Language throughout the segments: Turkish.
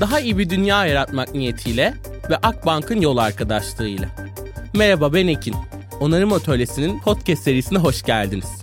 Daha iyi bir dünya yaratmak niyetiyle ve Akbank'ın yol arkadaşlığıyla. Merhaba ben Ekin. Onarım Atölyesi'nin podcast serisine hoş geldiniz.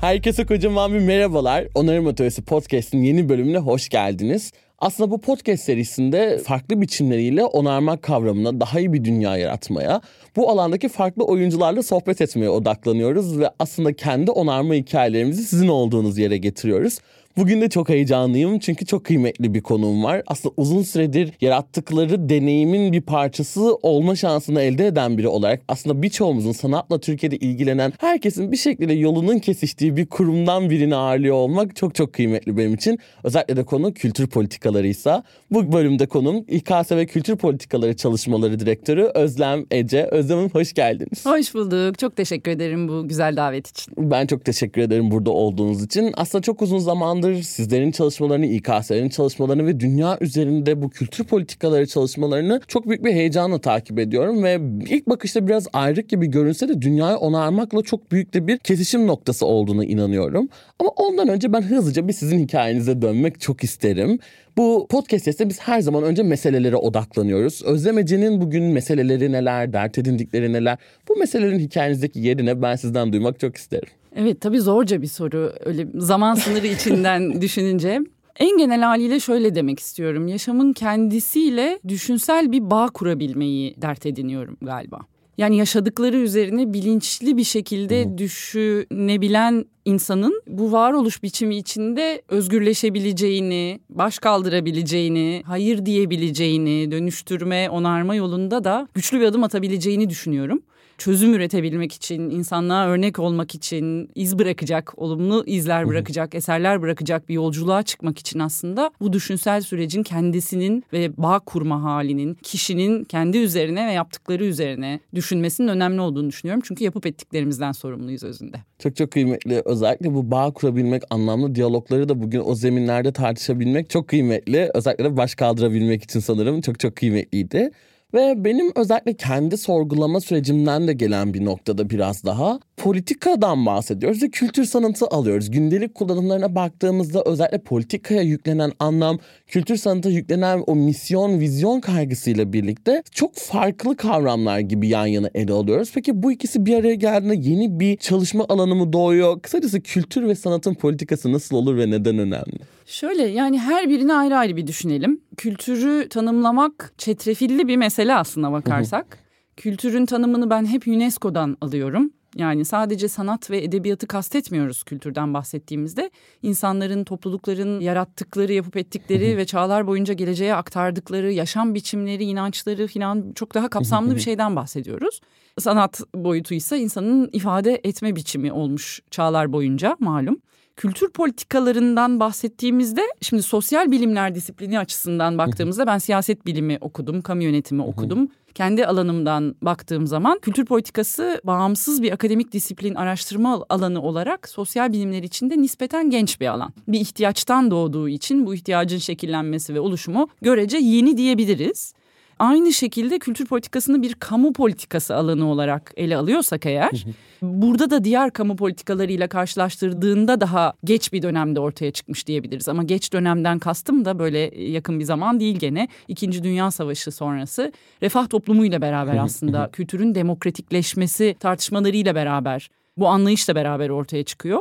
Herkese kocaman bir merhabalar. Onarım Atölyesi Podcast'in yeni bölümüne hoş geldiniz. Aslında bu podcast serisinde farklı biçimleriyle onarmak kavramına daha iyi bir dünya yaratmaya, bu alandaki farklı oyuncularla sohbet etmeye odaklanıyoruz ve aslında kendi onarma hikayelerimizi sizin olduğunuz yere getiriyoruz. Bugün de çok heyecanlıyım çünkü çok kıymetli bir konuğum var. Aslında uzun süredir yarattıkları deneyimin bir parçası olma şansını elde eden biri olarak aslında birçoğumuzun sanatla Türkiye'de ilgilenen herkesin bir şekilde yolunun kesiştiği bir kurumdan birini ağırlıyor olmak çok çok kıymetli benim için. Özellikle de konu kültür politikalarıysa. Bu bölümde konum İKS ve Kültür Politikaları Çalışmaları Direktörü Özlem Ece. Özlem Hanım hoş geldiniz. Hoş bulduk. Çok teşekkür ederim bu güzel davet için. Ben çok teşekkür ederim burada olduğunuz için. Aslında çok uzun zamandır zamandır sizlerin çalışmalarını, İKS'lerin çalışmalarını ve dünya üzerinde bu kültür politikaları çalışmalarını çok büyük bir heyecanla takip ediyorum ve ilk bakışta biraz ayrık gibi görünse de dünyayı onarmakla çok büyük de bir kesişim noktası olduğunu inanıyorum. Ama ondan önce ben hızlıca bir sizin hikayenize dönmek çok isterim. Bu podcast'te biz her zaman önce meselelere odaklanıyoruz. Özlemeci'nin bugün meseleleri neler, dert edindikleri neler? Bu meselelerin hikayenizdeki yerine ben sizden duymak çok isterim. Evet tabii zorca bir soru öyle zaman sınırı içinden düşününce. En genel haliyle şöyle demek istiyorum. Yaşamın kendisiyle düşünsel bir bağ kurabilmeyi dert ediniyorum galiba. Yani yaşadıkları üzerine bilinçli bir şekilde hmm. düşünebilen insanın bu varoluş biçimi içinde özgürleşebileceğini, baş kaldırabileceğini, hayır diyebileceğini, dönüştürme, onarma yolunda da güçlü bir adım atabileceğini düşünüyorum çözüm üretebilmek için, insanlığa örnek olmak için, iz bırakacak, olumlu izler bırakacak, eserler bırakacak bir yolculuğa çıkmak için aslında bu düşünsel sürecin kendisinin ve bağ kurma halinin, kişinin kendi üzerine ve yaptıkları üzerine düşünmesinin önemli olduğunu düşünüyorum. Çünkü yapıp ettiklerimizden sorumluyuz özünde. Çok çok kıymetli. Özellikle bu bağ kurabilmek, anlamlı diyalogları da bugün o zeminlerde tartışabilmek çok kıymetli. Özellikle de baş kaldırabilmek için sanırım çok çok kıymetliydi. Ve benim özellikle kendi sorgulama sürecimden de gelen bir noktada biraz daha politikadan bahsediyoruz ve kültür sanatı alıyoruz. Gündelik kullanımlarına baktığımızda özellikle politikaya yüklenen anlam, kültür sanata yüklenen o misyon, vizyon kaygısıyla birlikte çok farklı kavramlar gibi yan yana ele alıyoruz. Peki bu ikisi bir araya geldiğinde yeni bir çalışma alanı mı doğuyor? Kısacası kültür ve sanatın politikası nasıl olur ve neden önemli? Şöyle yani her birini ayrı ayrı bir düşünelim. Kültürü tanımlamak çetrefilli bir mesele aslına bakarsak. Kültürün tanımını ben hep UNESCO'dan alıyorum. Yani sadece sanat ve edebiyatı kastetmiyoruz kültürden bahsettiğimizde. insanların, toplulukların yarattıkları, yapıp ettikleri ve çağlar boyunca geleceğe aktardıkları yaşam biçimleri, inançları falan çok daha kapsamlı bir şeyden bahsediyoruz. Sanat boyutu ise insanın ifade etme biçimi olmuş çağlar boyunca malum kültür politikalarından bahsettiğimizde şimdi sosyal bilimler disiplini açısından baktığımızda ben siyaset bilimi okudum, kamu yönetimi okudum. Kendi alanımdan baktığım zaman kültür politikası bağımsız bir akademik disiplin araştırma alanı olarak sosyal bilimler içinde nispeten genç bir alan. Bir ihtiyaçtan doğduğu için bu ihtiyacın şekillenmesi ve oluşumu görece yeni diyebiliriz. Aynı şekilde kültür politikasını bir kamu politikası alanı olarak ele alıyorsak eğer burada da diğer kamu politikalarıyla karşılaştırdığında daha geç bir dönemde ortaya çıkmış diyebiliriz. Ama geç dönemden kastım da böyle yakın bir zaman değil gene. İkinci Dünya Savaşı sonrası refah toplumuyla beraber aslında kültürün demokratikleşmesi tartışmalarıyla beraber bu anlayışla beraber ortaya çıkıyor.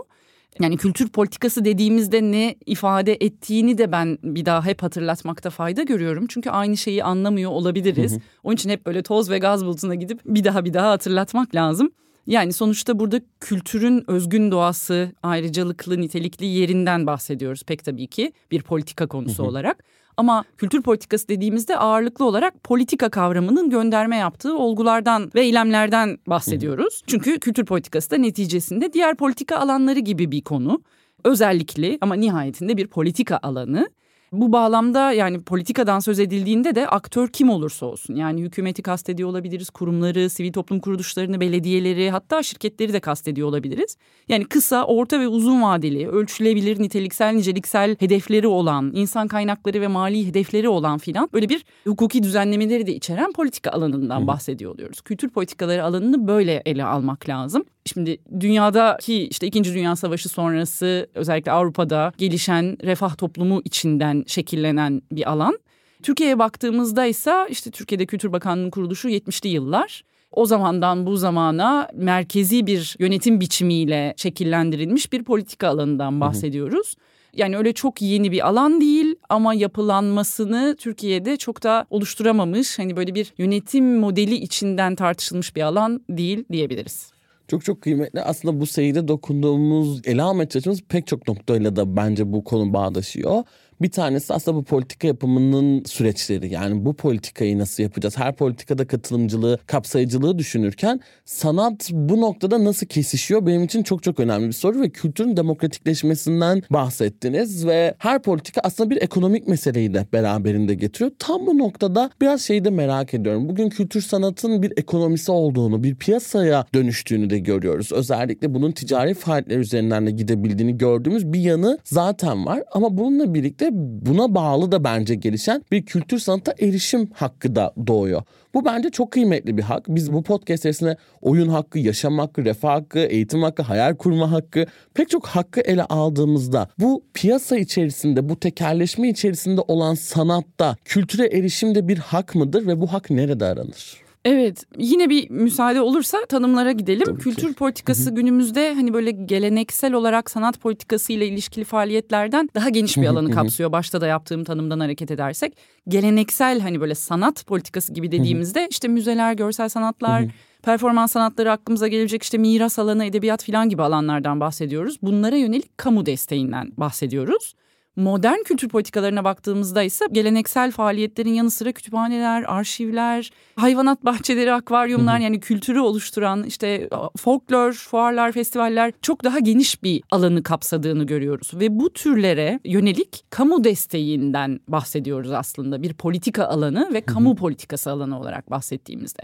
Yani kültür politikası dediğimizde ne ifade ettiğini de ben bir daha hep hatırlatmakta fayda görüyorum. Çünkü aynı şeyi anlamıyor olabiliriz. Hı hı. Onun için hep böyle toz ve gaz bulutuna gidip bir daha bir daha hatırlatmak lazım. Yani sonuçta burada kültürün özgün doğası, ayrıcalıklı, nitelikli yerinden bahsediyoruz pek tabii ki bir politika konusu hı hı. olarak. Ama kültür politikası dediğimizde ağırlıklı olarak politika kavramının gönderme yaptığı olgulardan ve eylemlerden bahsediyoruz. Çünkü kültür politikası da neticesinde diğer politika alanları gibi bir konu. Özellikli ama nihayetinde bir politika alanı Bu bağlamda yani politikadan söz edildiğinde de aktör kim olursa olsun yani hükümeti kastediyor olabiliriz, kurumları, sivil toplum kuruluşlarını, belediyeleri hatta şirketleri de kastediyor olabiliriz. Yani kısa, orta ve uzun vadeli, ölçülebilir, niteliksel, niceliksel hedefleri olan, insan kaynakları ve mali hedefleri olan filan böyle bir hukuki düzenlemeleri de içeren politika alanından bahsediyor oluyoruz. Kültür politikaları alanını böyle ele almak lazım. Şimdi dünyadaki işte İkinci Dünya Savaşı sonrası özellikle Avrupa'da gelişen refah toplumu içinden şekillenen bir alan. Türkiye'ye baktığımızda ise işte Türkiye'de Kültür Bakanlığı'nın kuruluşu 70'li yıllar. O zamandan bu zamana merkezi bir yönetim biçimiyle şekillendirilmiş bir politika alanından bahsediyoruz. Yani öyle çok yeni bir alan değil ama yapılanmasını Türkiye'de çok da oluşturamamış. Hani böyle bir yönetim modeli içinden tartışılmış bir alan değil diyebiliriz. Çok çok kıymetli. Aslında bu seyirde dokunduğumuz, ele almaya çalıştığımız pek çok noktayla da bence bu konu bağdaşıyor. Bir tanesi aslında bu politika yapımının süreçleri. Yani bu politikayı nasıl yapacağız? Her politikada katılımcılığı, kapsayıcılığı düşünürken sanat bu noktada nasıl kesişiyor? Benim için çok çok önemli bir soru ve kültürün demokratikleşmesinden bahsettiniz ve her politika aslında bir ekonomik meseleyi de beraberinde getiriyor. Tam bu noktada biraz şeyi de merak ediyorum. Bugün kültür sanatın bir ekonomisi olduğunu, bir piyasaya dönüştüğünü de görüyoruz. Özellikle bunun ticari faaliyetler üzerinden de gidebildiğini gördüğümüz bir yanı zaten var. Ama bununla birlikte buna bağlı da bence gelişen bir kültür sanata erişim hakkı da doğuyor. Bu bence çok kıymetli bir hak. Biz bu podcast serisinde oyun hakkı, yaşam hakkı, refah hakkı, eğitim hakkı, hayal kurma hakkı pek çok hakkı ele aldığımızda bu piyasa içerisinde, bu tekerleşme içerisinde olan sanatta kültüre erişim de bir hak mıdır ve bu hak nerede aranır? Evet yine bir müsaade olursa tanımlara gidelim. Tabii ki. Kültür politikası günümüzde hani böyle geleneksel olarak sanat politikası ile ilişkili faaliyetlerden daha geniş bir alanı kapsıyor. Başta da yaptığım tanımdan hareket edersek. Geleneksel hani böyle sanat politikası gibi dediğimizde işte müzeler, görsel sanatlar, performans sanatları aklımıza gelecek işte miras alanı, edebiyat falan gibi alanlardan bahsediyoruz. Bunlara yönelik kamu desteğinden bahsediyoruz. Modern kültür politikalarına baktığımızda ise geleneksel faaliyetlerin yanı sıra kütüphaneler, arşivler, hayvanat bahçeleri, akvaryumlar yani kültürü oluşturan işte folklor, fuarlar, festivaller çok daha geniş bir alanı kapsadığını görüyoruz. Ve bu türlere yönelik kamu desteğinden bahsediyoruz aslında bir politika alanı ve kamu politikası alanı olarak bahsettiğimizde.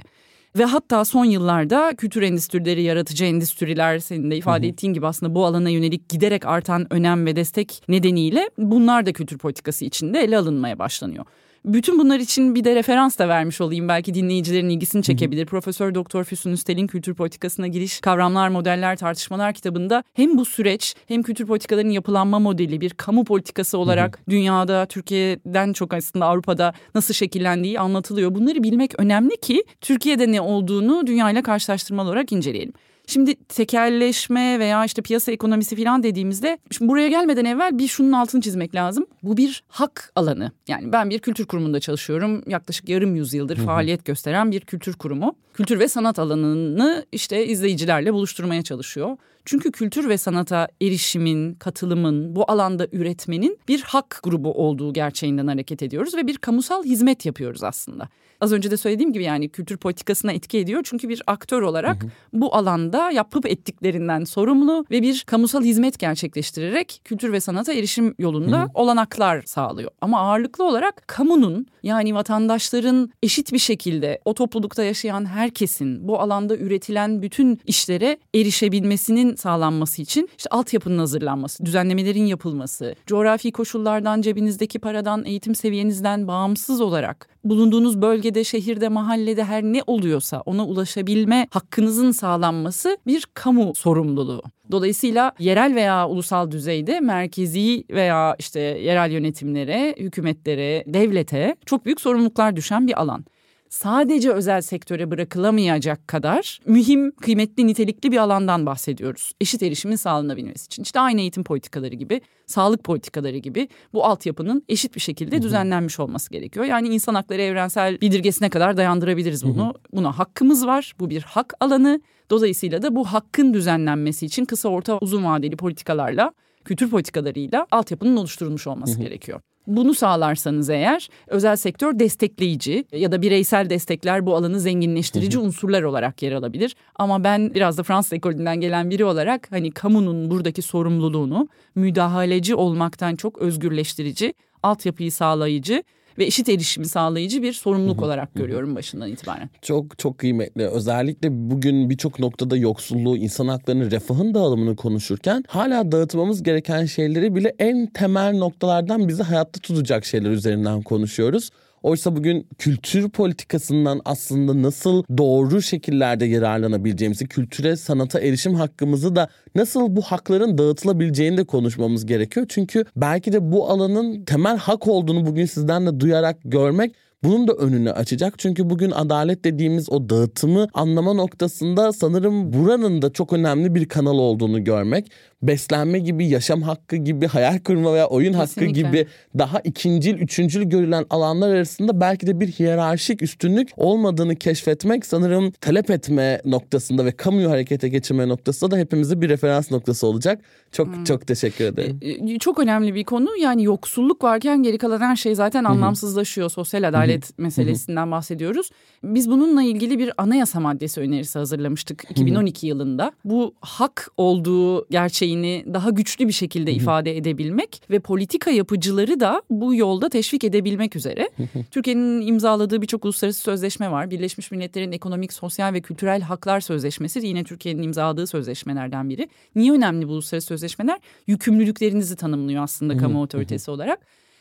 Ve hatta son yıllarda kültür endüstrileri, yaratıcı endüstriler senin de ifade ettiğin gibi aslında bu alana yönelik giderek artan önem ve destek nedeniyle bunlar da kültür politikası içinde ele alınmaya başlanıyor. Bütün bunlar için bir de referans da vermiş olayım. Belki dinleyicilerin ilgisini çekebilir. Profesör Doktor Füsun Üstel'in Kültür Politikasına Giriş Kavramlar, Modeller, Tartışmalar kitabında hem bu süreç hem kültür politikalarının yapılanma modeli bir kamu politikası olarak dünyada, Türkiye'den çok aslında Avrupa'da nasıl şekillendiği anlatılıyor. Bunları bilmek önemli ki Türkiye'de ne olduğunu dünyayla karşılaştırmalı olarak inceleyelim. Şimdi tekelleşme veya işte piyasa ekonomisi falan dediğimizde şimdi buraya gelmeden evvel bir şunun altını çizmek lazım. Bu bir hak alanı. Yani ben bir kültür kurumunda çalışıyorum. Yaklaşık yarım yüzyıldır faaliyet gösteren bir kültür kurumu. Kültür ve sanat alanını işte izleyicilerle buluşturmaya çalışıyor. Çünkü kültür ve sanata erişimin, katılımın, bu alanda üretmenin bir hak grubu olduğu gerçeğinden hareket ediyoruz ve bir kamusal hizmet yapıyoruz aslında. Az önce de söylediğim gibi yani kültür politikasına etki ediyor. Çünkü bir aktör olarak bu alanda yapıp ettiklerinden sorumlu ve bir kamusal hizmet gerçekleştirerek kültür ve sanata erişim yolunda olanaklar sağlıyor. Ama ağırlıklı olarak kamunun yani vatandaşların eşit bir şekilde o toplulukta yaşayan herkesin bu alanda üretilen bütün işlere erişebilmesinin sağlanması için işte altyapının hazırlanması, düzenlemelerin yapılması, coğrafi koşullardan, cebinizdeki paradan, eğitim seviyenizden bağımsız olarak bulunduğunuz bölgede, şehirde, mahallede her ne oluyorsa ona ulaşabilme hakkınızın sağlanması bir kamu sorumluluğu. Dolayısıyla yerel veya ulusal düzeyde merkezi veya işte yerel yönetimlere, hükümetlere, devlete çok büyük sorumluluklar düşen bir alan sadece özel sektöre bırakılamayacak kadar mühim, kıymetli, nitelikli bir alandan bahsediyoruz. Eşit erişimin sağlanabilmesi için. İşte aynı eğitim politikaları gibi, sağlık politikaları gibi bu altyapının eşit bir şekilde düzenlenmiş olması gerekiyor. Yani insan hakları evrensel bildirgesine kadar dayandırabiliriz bunu. Buna hakkımız var. Bu bir hak alanı. Dolayısıyla da bu hakkın düzenlenmesi için kısa, orta, uzun vadeli politikalarla kültür politikalarıyla altyapının oluşturulmuş olması gerekiyor. Bunu sağlarsanız eğer özel sektör destekleyici ya da bireysel destekler bu alanı zenginleştirici unsurlar olarak yer alabilir. Ama ben biraz da Fransız ekolünden gelen biri olarak hani kamunun buradaki sorumluluğunu müdahaleci olmaktan çok özgürleştirici altyapıyı sağlayıcı ve eşit erişimi sağlayıcı bir sorumluluk olarak görüyorum başından itibaren. Çok çok kıymetli. Özellikle bugün birçok noktada yoksulluğu, insan haklarını, refahın dağılımını konuşurken hala dağıtmamız gereken şeyleri bile en temel noktalardan bizi hayatta tutacak şeyler üzerinden konuşuyoruz. Oysa bugün kültür politikasından aslında nasıl doğru şekillerde yararlanabileceğimizi, kültüre, sanata erişim hakkımızı da nasıl bu hakların dağıtılabileceğini de konuşmamız gerekiyor. Çünkü belki de bu alanın temel hak olduğunu bugün sizden de duyarak görmek bunun da önünü açacak. Çünkü bugün adalet dediğimiz o dağıtımı anlama noktasında sanırım buranın da çok önemli bir kanal olduğunu görmek. Beslenme gibi, yaşam hakkı gibi, hayal kurma veya oyun Kesinlikle. hakkı gibi daha ikincil, üçüncül görülen alanlar arasında belki de bir hiyerarşik üstünlük olmadığını keşfetmek sanırım talep etme noktasında ve kamuyu harekete geçirme noktasında da hepimize bir referans noktası olacak. Çok çok teşekkür ederim. Ee, Çok önemli bir konu yani yoksulluk varken geri kalan her şey zaten anlamsızlaşıyor. Sosyal adalet meselesinden bahsediyoruz. Biz bununla ilgili bir anayasa maddesi önerisi hazırlamıştık 2012 yılında. Bu hak olduğu gerçeğini daha güçlü bir şekilde ifade edebilmek ve politika yapıcıları da bu yolda teşvik edebilmek üzere. Türkiye'nin imzaladığı birçok uluslararası sözleşme var. Birleşmiş Milletler'in Ekonomik, Sosyal ve Kültürel Haklar Sözleşmesi yine Türkiye'nin imzaladığı sözleşmelerden biri. Niye önemli bu uluslararası sözleşmeler? Yükümlülüklerinizi tanımlıyor aslında kamu otoritesi olarak.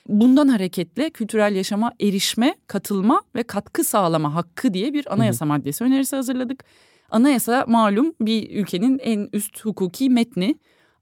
Bundan hareketle kültürel yaşama erişme, katılma ve katkı sağlama hakkı diye bir anayasa maddesi önerisi hazırladık. Anayasa malum bir ülkenin en üst hukuki metni.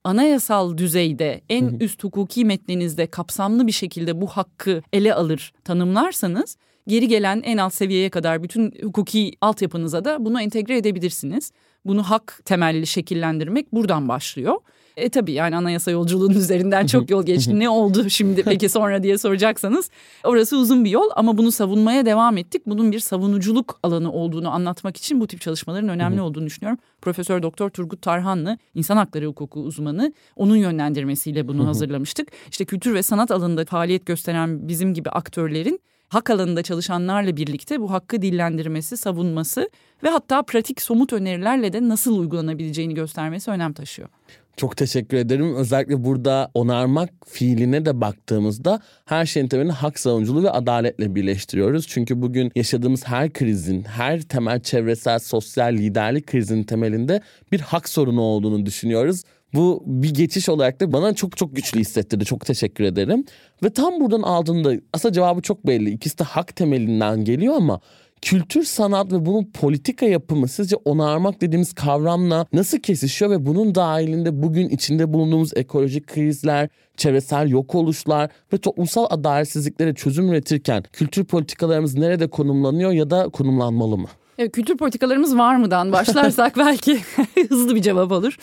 Anayasal düzeyde en üst hukuki metninizde kapsamlı bir şekilde bu hakkı ele alır tanımlarsanız geri gelen en alt seviyeye kadar bütün hukuki altyapınıza da bunu entegre edebilirsiniz. Bunu hak temelli şekillendirmek buradan başlıyor. E tabii yani anayasa yolculuğunun üzerinden çok yol geçti. ne oldu şimdi peki sonra diye soracaksanız orası uzun bir yol ama bunu savunmaya devam ettik. Bunun bir savunuculuk alanı olduğunu anlatmak için bu tip çalışmaların önemli olduğunu düşünüyorum. Profesör Doktor Turgut Tarhanlı insan hakları hukuku uzmanı onun yönlendirmesiyle bunu hazırlamıştık. İşte kültür ve sanat alanında faaliyet gösteren bizim gibi aktörlerin hak alanında çalışanlarla birlikte bu hakkı dillendirmesi, savunması ve hatta pratik somut önerilerle de nasıl uygulanabileceğini göstermesi önem taşıyor. Çok teşekkür ederim. Özellikle burada onarmak fiiline de baktığımızda her şeyin temelini hak savunuculuğu ve adaletle birleştiriyoruz. Çünkü bugün yaşadığımız her krizin, her temel çevresel, sosyal liderlik krizinin temelinde bir hak sorunu olduğunu düşünüyoruz. Bu bir geçiş olarak da bana çok çok güçlü hissettirdi. Çok teşekkür ederim. Ve tam buradan aldığımda aslında cevabı çok belli. İkisi de hak temelinden geliyor ama kültür, sanat ve bunun politika yapımı sizce onarmak dediğimiz kavramla nasıl kesişiyor ve bunun dahilinde bugün içinde bulunduğumuz ekolojik krizler, çevresel yok oluşlar ve toplumsal adaletsizliklere çözüm üretirken kültür politikalarımız nerede konumlanıyor ya da konumlanmalı mı? Evet, kültür politikalarımız var mıdan başlarsak belki hızlı bir cevap olur.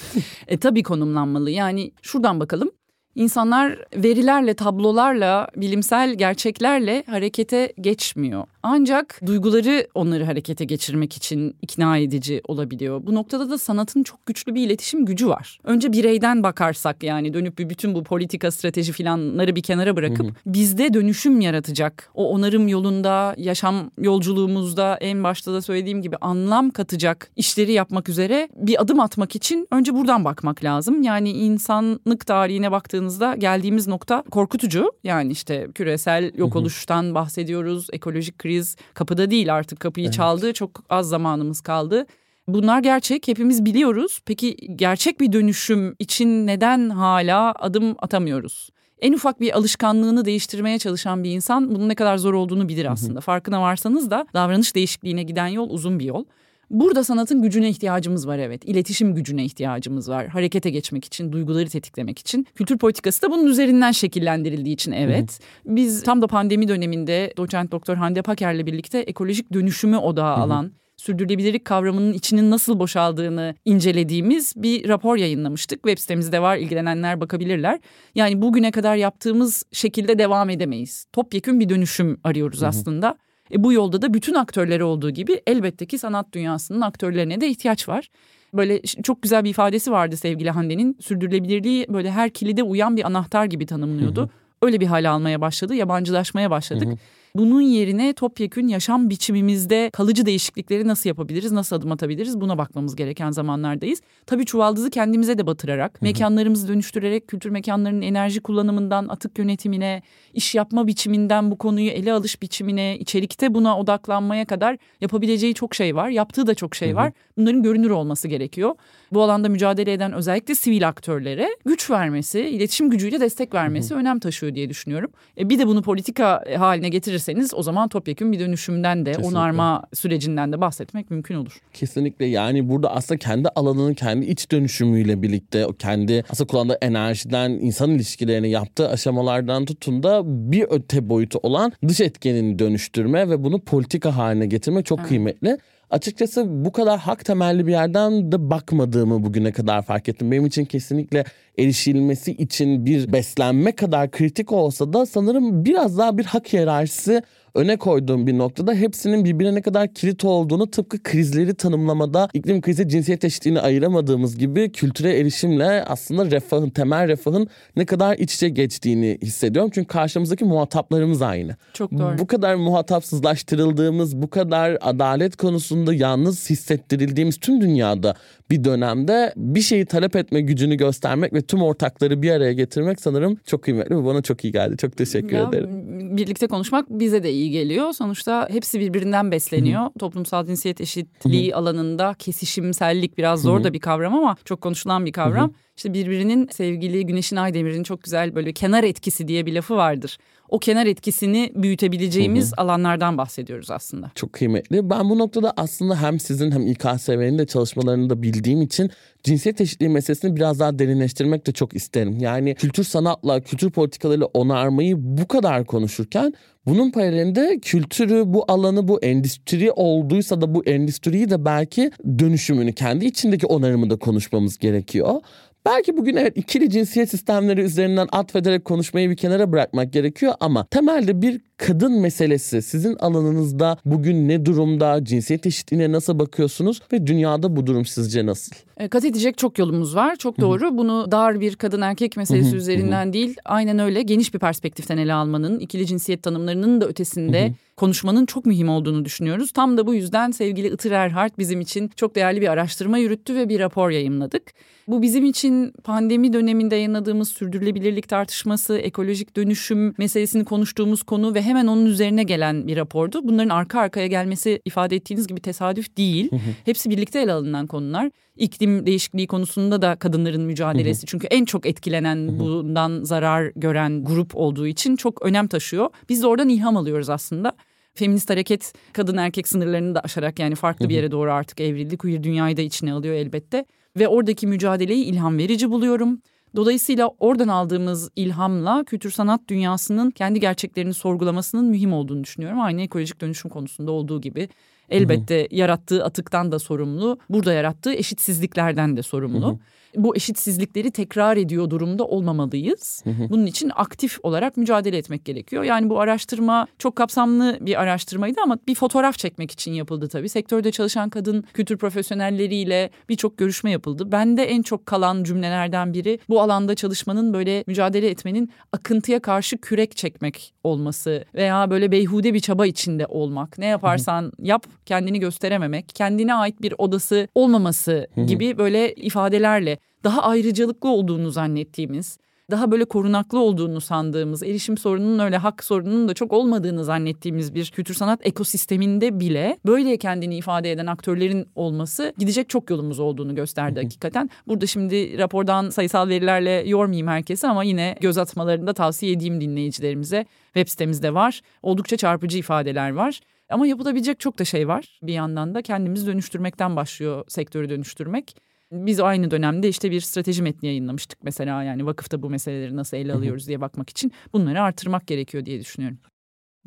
E, tabii konumlanmalı. Yani şuradan bakalım. İnsanlar verilerle, tablolarla, bilimsel gerçeklerle harekete geçmiyor. Ancak duyguları onları harekete geçirmek için ikna edici olabiliyor. Bu noktada da sanatın çok güçlü bir iletişim gücü var. Önce bireyden bakarsak yani dönüp bir bütün bu politika, strateji filanları bir kenara bırakıp bizde dönüşüm yaratacak. O onarım yolunda, yaşam yolculuğumuzda en başta da söylediğim gibi anlam katacak işleri yapmak üzere bir adım atmak için önce buradan bakmak lazım. Yani insanlık tarihine baktığınızda geldiğimiz nokta korkutucu. Yani işte küresel yok oluştan bahsediyoruz, ekolojik kriz kapıda değil artık kapıyı çaldı. Çok az zamanımız kaldı. Bunlar gerçek hepimiz biliyoruz. Peki gerçek bir dönüşüm için neden hala adım atamıyoruz? En ufak bir alışkanlığını değiştirmeye çalışan bir insan bunun ne kadar zor olduğunu bilir aslında. Farkına varsanız da davranış değişikliğine giden yol uzun bir yol. Burada sanatın gücüne ihtiyacımız var evet. İletişim gücüne ihtiyacımız var. Harekete geçmek için, duyguları tetiklemek için. Kültür politikası da bunun üzerinden şekillendirildiği için evet. Biz tam da pandemi döneminde doçent doktor Hande Paker'le birlikte ekolojik dönüşümü odağa alan sürdürülebilirlik kavramının içinin nasıl boşaldığını incelediğimiz bir rapor yayınlamıştık. Web sitemizde var ilgilenenler bakabilirler. Yani bugüne kadar yaptığımız şekilde devam edemeyiz. Topyekün bir dönüşüm arıyoruz aslında. E bu yolda da bütün aktörleri olduğu gibi elbette ki sanat dünyasının aktörlerine de ihtiyaç var. Böyle çok güzel bir ifadesi vardı sevgili Hande'nin. Sürdürülebilirliği böyle her kilide uyan bir anahtar gibi tanımlıyordu. Öyle bir hale almaya başladı, yabancılaşmaya başladık. Bunun yerine topyekün yaşam biçimimizde kalıcı değişiklikleri nasıl yapabiliriz, nasıl adım atabiliriz buna bakmamız gereken zamanlardayız. Tabii çuvaldızı kendimize de batırarak, mekanlarımızı dönüştürerek, kültür mekanlarının enerji kullanımından atık yönetimine, iş yapma biçiminden bu konuyu ele alış biçimine, içerikte buna odaklanmaya kadar yapabileceği çok şey var. Yaptığı da çok şey var. Bunların görünür olması gerekiyor. Bu alanda mücadele eden özellikle sivil aktörlere güç vermesi, iletişim gücüyle destek vermesi önem taşıyor diye düşünüyorum. E bir de bunu politika haline getirirseniz o zaman topyekun bir dönüşümden de Kesinlikle. onarma sürecinden de bahsetmek mümkün olur. Kesinlikle yani burada aslında kendi alanının kendi iç dönüşümüyle birlikte o kendi aslında kullandığı enerjiden insan ilişkilerini yaptığı aşamalardan tutun da bir öte boyutu olan dış etkenini dönüştürme ve bunu politika haline getirme çok Evet. kıymetli. Açıkçası bu kadar hak temelli bir yerden de bakmadığımı bugüne kadar fark ettim. Benim için kesinlikle erişilmesi için bir beslenme kadar kritik olsa da sanırım biraz daha bir hak hiyerarşisi öne koyduğum bir noktada hepsinin birbirine ne kadar kilit olduğunu tıpkı krizleri tanımlamada iklim krizi cinsiyet eşitliğini ayıramadığımız gibi kültüre erişimle aslında refahın temel refahın ne kadar iç içe geçtiğini hissediyorum. Çünkü karşımızdaki muhataplarımız aynı. Çok doğru. Bu kadar muhatapsızlaştırıldığımız, bu kadar adalet konusunda yalnız hissettirildiğimiz tüm dünyada bir dönemde bir şeyi talep etme gücünü göstermek ve tüm ortakları bir araya getirmek sanırım çok kıymetli ve bana çok iyi geldi. Çok teşekkür Ya, ederim. Birlikte konuşmak bize de iyi geliyor. Sonuçta hepsi birbirinden besleniyor. Toplumsal cinsiyet eşitliği alanında kesişimsellik biraz zor da bir kavram ama çok konuşulan bir kavram. İşte birbirinin sevgili Güneşin Aydemir'in çok güzel böyle kenar etkisi diye bir lafı vardır. O kenar etkisini büyütebileceğimiz alanlardan bahsediyoruz aslında. Çok kıymetli. Ben bu noktada aslında hem sizin hem İKSV'nin de çalışmalarını da bildiğim için cinsiyet eşitliği meselesini biraz daha derinleştirmek de çok isterim. Yani kültür sanatla, kültür politikalarıyla onarmayı bu kadar konuşurken bunun paralelinde kültürü, bu alanı, bu endüstri olduysa da bu endüstriyi de belki dönüşümünü, kendi içindeki onarımı da konuşmamız gerekiyor. Belki bugün evet ikili cinsiyet sistemleri üzerinden atfederek konuşmayı bir kenara bırakmak gerekiyor ama temelde bir kadın meselesi sizin alanınızda bugün ne durumda, cinsiyet eşitliğine nasıl bakıyorsunuz ve dünyada bu durum sizce nasıl? E, Kat edecek çok yolumuz var. Çok doğru. Bunu dar bir kadın erkek meselesi üzerinden değil, aynen öyle geniş bir perspektiften ele almanın, ikili cinsiyet tanımlarının da ötesinde konuşmanın çok mühim olduğunu düşünüyoruz. Tam da bu yüzden sevgili Itır Erhard bizim için çok değerli bir araştırma yürüttü ve bir rapor yayımladık. Bu bizim için pandemi döneminde yayınladığımız sürdürülebilirlik tartışması, ekolojik dönüşüm meselesini konuştuğumuz konu ve hemen onun üzerine gelen bir rapordu. Bunların arka arkaya gelmesi ifade ettiğiniz gibi tesadüf değil. Hepsi birlikte ele alınan konular. İklim değişikliği konusunda da kadınların mücadelesi. Çünkü en çok etkilenen, bundan zarar gören grup olduğu için çok önem taşıyor. Biz de oradan ilham alıyoruz aslında. Feminist hareket kadın erkek sınırlarını da aşarak yani farklı bir yere doğru artık evrildi. Queer dünyayı da içine alıyor elbette. Ve oradaki mücadeleyi ilham verici buluyorum. Dolayısıyla oradan aldığımız ilhamla kültür sanat dünyasının kendi gerçeklerini sorgulamasının mühim olduğunu düşünüyorum. Aynı ekolojik dönüşüm konusunda olduğu gibi. Elbette yarattığı atıktan da sorumlu, burada yarattığı eşitsizliklerden de sorumlu. Bu eşitsizlikleri tekrar ediyor durumda olmamalıyız. Bunun için aktif olarak mücadele etmek gerekiyor. Yani bu araştırma çok kapsamlı bir araştırmaydı ama bir fotoğraf çekmek için yapıldı tabii. Sektörde çalışan kadın kültür profesyonelleriyle birçok görüşme yapıldı. Bende en çok kalan cümlelerden biri bu alanda çalışmanın böyle mücadele etmenin akıntıya karşı kürek çekmek olması veya böyle beyhude bir çaba içinde olmak. Ne yaparsan yap kendini gösterememek, kendine ait bir odası olmaması gibi böyle ifadelerle daha ayrıcalıklı olduğunu zannettiğimiz, daha böyle korunaklı olduğunu sandığımız, erişim sorununun öyle hak sorununun da çok olmadığını zannettiğimiz bir kültür sanat ekosisteminde bile böyle kendini ifade eden aktörlerin olması gidecek çok yolumuz olduğunu gösterdi hakikaten. Burada şimdi rapordan sayısal verilerle yormayayım herkese ama yine göz atmalarını da tavsiye edeyim dinleyicilerimize. Web sitemizde var. Oldukça çarpıcı ifadeler var. Ama yapılabilecek çok da şey var. Bir yandan da kendimizi dönüştürmekten başlıyor sektörü dönüştürmek. Biz aynı dönemde işte bir strateji metni yayınlamıştık mesela yani vakıfta bu meseleleri nasıl ele alıyoruz diye bakmak için bunları artırmak gerekiyor diye düşünüyorum.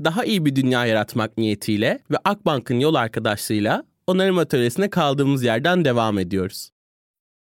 Daha iyi bir dünya yaratmak niyetiyle ve Akbank'ın yol arkadaşlığıyla onarım atölyesine kaldığımız yerden devam ediyoruz.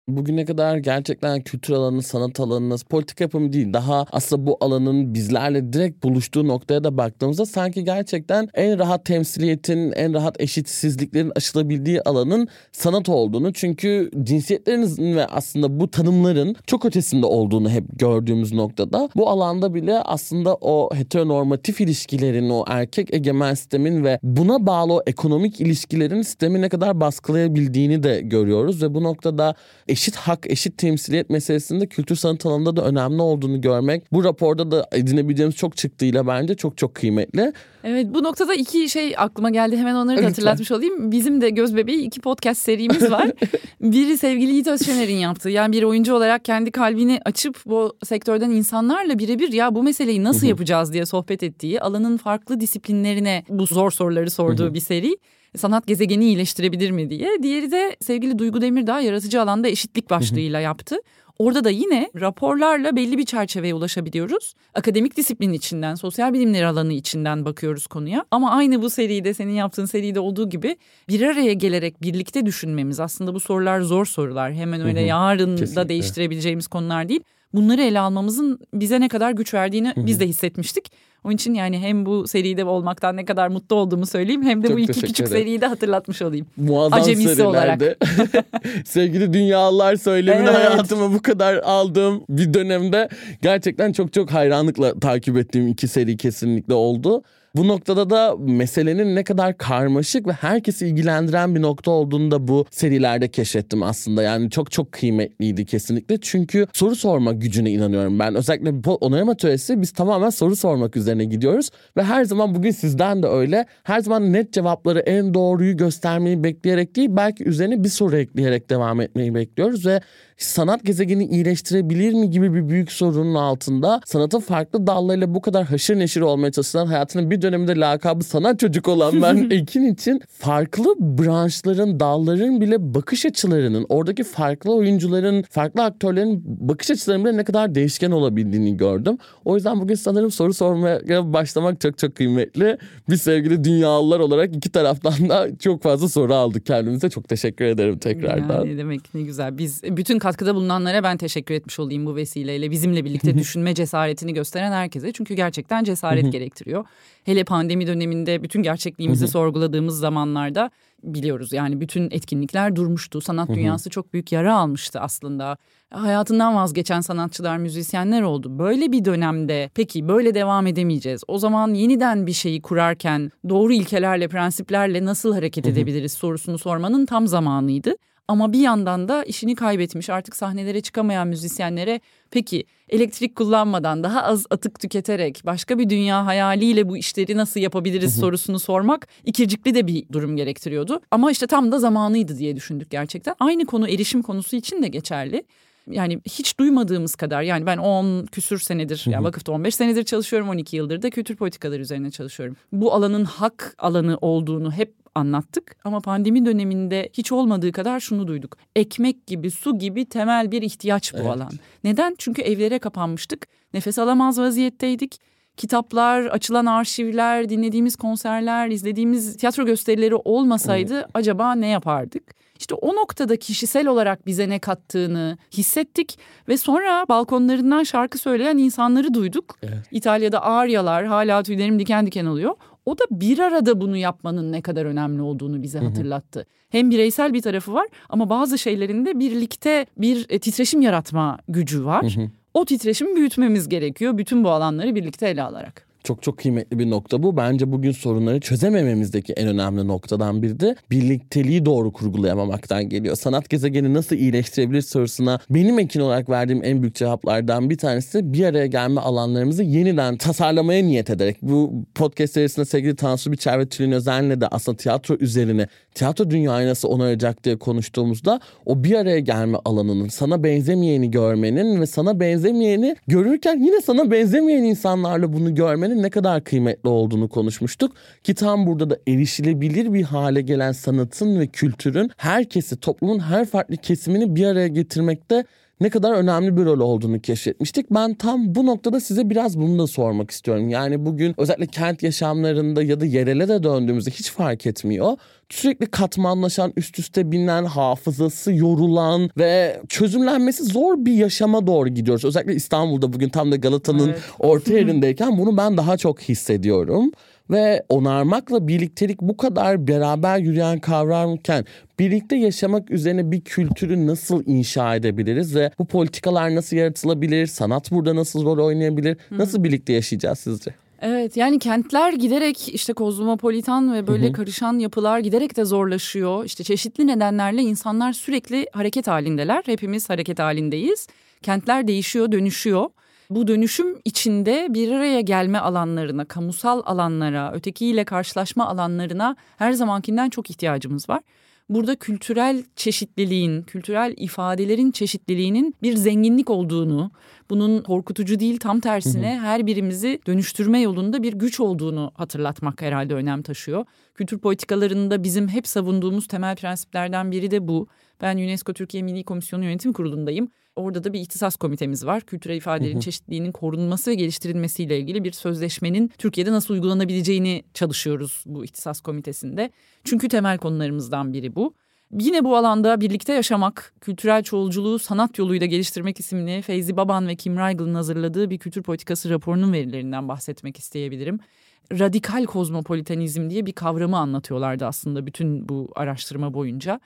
Bugüne kadar gerçekten kültür alanı, sanat alanı, politika yapımı değil. Daha aslında bu alanın bizlerle direkt buluştuğu noktaya da baktığımızda sanki gerçekten en rahat temsiliyetin, en rahat eşitsizliklerin aşılabildiği alanın sanat olduğunu. Çünkü cinsiyetlerinizin ve aslında bu tanımların çok ötesinde olduğunu hep gördüğümüz noktada bu alanda bile aslında o heteronormatif ilişkilerin, o erkek egemen sistemin ve buna bağlı o ekonomik ilişkilerin sistemi ne kadar baskılayabildiğini de görüyoruz ve bu noktada eşit hak, eşit temsiliyet meselesinde kültür sanat alanında da önemli olduğunu görmek bu raporda da edinebileceğimiz çok çıktığıyla bence çok çok kıymetli. Evet bu noktada iki şey aklıma geldi hemen onları da Lütfen. hatırlatmış olayım. Bizim de Göz Bebeği iki podcast serimiz var. Biri sevgili Yiğit Özşener'in yaptığı yani bir oyuncu olarak kendi kalbini açıp bu sektörden insanlarla birebir ya bu meseleyi nasıl yapacağız diye sohbet ettiği alanın farklı disiplinlerine bu zor soruları sorduğu bir seri sanat gezegeni iyileştirebilir mi diye. Diğeri de sevgili Duygu Demirdağ yaratıcı alanda eşitlik başlığıyla yaptı. Orada da yine raporlarla belli bir çerçeveye ulaşabiliyoruz. Akademik disiplin içinden, sosyal bilimler alanı içinden bakıyoruz konuya. Ama aynı bu seride, senin yaptığın seride olduğu gibi bir araya gelerek birlikte düşünmemiz. Aslında bu sorular zor sorular. Hemen öyle yarın da değiştirebileceğimiz konular değil. Bunları ele almamızın bize ne kadar güç verdiğini biz de hissetmiştik. Onun için yani hem bu seride olmaktan ne kadar mutlu olduğumu söyleyeyim hem de Çok bu iki küçük ederim. seriyi de hatırlatmış olayım. Muazzam Acemisi olarak. sevgili dünyalar söylemini Evet. hayatıma bu kadar aldığım bir dönemde gerçekten çok çok hayranlıkla takip ettiğim iki seri kesinlikle oldu. Bu noktada da meselenin ne kadar karmaşık ve herkesi ilgilendiren bir nokta olduğunu da bu serilerde keşfettim aslında. Yani çok çok kıymetliydi kesinlikle. Çünkü soru sorma gücüne inanıyorum ben. Özellikle onarım atölyesi biz tamamen soru sormak üzerine gidiyoruz. Ve her zaman bugün sizden de öyle. Her zaman net cevapları en doğruyu göstermeyi bekleyerek değil belki üzerine bir soru ekleyerek devam etmeyi bekliyoruz. Ve sanat gezegeni iyileştirebilir mi gibi bir büyük sorunun altında sanatın farklı dallarıyla bu kadar haşır neşir olmaya çalışan hayatının bir döneminde lakabı sanat çocuk olan ben Ekin için farklı branşların, dalların bile bakış açılarının, oradaki farklı oyuncuların, farklı aktörlerin bakış açılarının bile ne kadar değişken olabildiğini gördüm. O yüzden bugün sanırım soru sormaya başlamak çok çok kıymetli. Biz sevgili dünyalılar olarak iki taraftan da çok fazla soru aldık kendimize. Çok teşekkür ederim tekrardan. Yani ne demek ne güzel. Biz bütün katkıda bulunanlara ben teşekkür etmiş olayım bu vesileyle. Bizimle birlikte düşünme cesaretini gösteren herkese. Çünkü gerçekten cesaret gerektiriyor. Hele pandemi döneminde bütün gerçekliğimizi sorguladığımız zamanlarda biliyoruz. Yani bütün etkinlikler durmuştu. Sanat dünyası çok büyük yara almıştı aslında. Hayatından vazgeçen sanatçılar, müzisyenler oldu. Böyle bir dönemde peki böyle devam edemeyeceğiz. O zaman yeniden bir şeyi kurarken doğru ilkelerle, prensiplerle nasıl hareket edebiliriz sorusunu sormanın tam zamanıydı. Ama bir yandan da işini kaybetmiş artık sahnelere çıkamayan müzisyenlere peki elektrik kullanmadan daha az atık tüketerek başka bir dünya hayaliyle bu işleri nasıl yapabiliriz sorusunu sormak ikircikli de bir durum gerektiriyordu. Ama işte tam da zamanıydı diye düşündük gerçekten. Aynı konu erişim konusu için de geçerli. Yani hiç duymadığımız kadar yani ben 10 küsür senedir yani vakıfta 15 senedir çalışıyorum 12 yıldır da kültür politikaları üzerine çalışıyorum. Bu alanın hak alanı olduğunu hep anlattık ama pandemi döneminde hiç olmadığı kadar şunu duyduk. Ekmek gibi, su gibi temel bir ihtiyaç bu alan. Neden? Çünkü evlere kapanmıştık. Nefes alamaz vaziyetteydik. Kitaplar, açılan arşivler, dinlediğimiz konserler, izlediğimiz tiyatro gösterileri olmasaydı acaba ne yapardık? İşte o noktada kişisel olarak bize ne kattığını hissettik ve sonra balkonlarından şarkı söyleyen insanları duyduk. İtalya'da Aryalar hala tüylerim diken diken oluyor. O da bir arada bunu yapmanın ne kadar önemli olduğunu bize hatırlattı. Hem bireysel bir tarafı var ama bazı şeylerin de birlikte bir e, titreşim yaratma gücü var. O titreşimi büyütmemiz gerekiyor bütün bu alanları birlikte ele alarak. Çok çok kıymetli bir nokta bu. Bence bugün sorunları çözemememizdeki en önemli noktadan biri de birlikteliği doğru kurgulayamamaktan geliyor. Sanat gezegeni nasıl iyileştirebilir sorusuna benim ekin olarak verdiğim en büyük cevaplardan bir tanesi bir araya gelme alanlarımızı yeniden tasarlamaya niyet ederek. Bu podcast serisinde sevgili Tansu Biçer ve Tülin Özen'le de aslında tiyatro üzerine tiyatro dünyayı nasıl onaracak diye konuştuğumuzda o bir araya gelme alanının sana benzemeyeni görmenin ve sana benzemeyeni görürken yine sana benzemeyen insanlarla bunu görmenin ne kadar kıymetli olduğunu konuşmuştuk. Ki tam burada da erişilebilir bir hale gelen sanatın ve kültürün herkesi toplumun her farklı kesimini bir araya getirmekte ne kadar önemli bir rol olduğunu keşfetmiştik. Ben tam bu noktada size biraz bunu da sormak istiyorum. Yani bugün özellikle kent yaşamlarında ya da yerele de döndüğümüzde hiç fark etmiyor. Sürekli katmanlaşan, üst üste binen, hafızası yorulan ve çözümlenmesi zor bir yaşama doğru gidiyoruz. Özellikle İstanbul'da bugün tam da Galata'nın Evet. orta yerindeyken bunu ben daha çok hissediyorum. Ve onarmakla birliktelik bu kadar beraber yürüyen kavramken birlikte yaşamak üzerine bir kültürü nasıl inşa edebiliriz ve bu politikalar nasıl yaratılabilir? Sanat burada nasıl rol oynayabilir? Nasıl birlikte yaşayacağız sizce? Evet yani kentler giderek işte kozmopolitan ve böyle karışan yapılar giderek de zorlaşıyor. İşte çeşitli nedenlerle insanlar sürekli hareket halindeler. Hepimiz hareket halindeyiz. Kentler değişiyor, dönüşüyor. Bu dönüşüm içinde bir araya gelme alanlarına, kamusal alanlara, ötekiyle karşılaşma alanlarına her zamankinden çok ihtiyacımız var. Burada kültürel çeşitliliğin, kültürel ifadelerin çeşitliliğinin bir zenginlik olduğunu, bunun korkutucu değil tam tersine her birimizi dönüştürme yolunda bir güç olduğunu hatırlatmak herhalde önem taşıyor. Kültür politikalarında bizim hep savunduğumuz temel prensiplerden biri de bu. Ben UNESCO Türkiye Milli Komisyonu Yönetim Kurulu'ndayım. Orada da bir ihtisas komitemiz var. Kültürel ifadelerin çeşitliliğinin korunması ve geliştirilmesiyle ilgili bir sözleşmenin Türkiye'de nasıl uygulanabileceğini çalışıyoruz bu ihtisas komitesinde. Çünkü temel konularımızdan biri bu. Yine bu alanda birlikte yaşamak, kültürel çoğulculuğu sanat yoluyla geliştirmek isimli Feyzi Baban ve Kim Raygel'ın hazırladığı bir kültür politikası raporunun verilerinden bahsetmek isteyebilirim. Radikal kozmopolitanizm diye bir kavramı anlatıyorlardı aslında bütün bu araştırma boyunca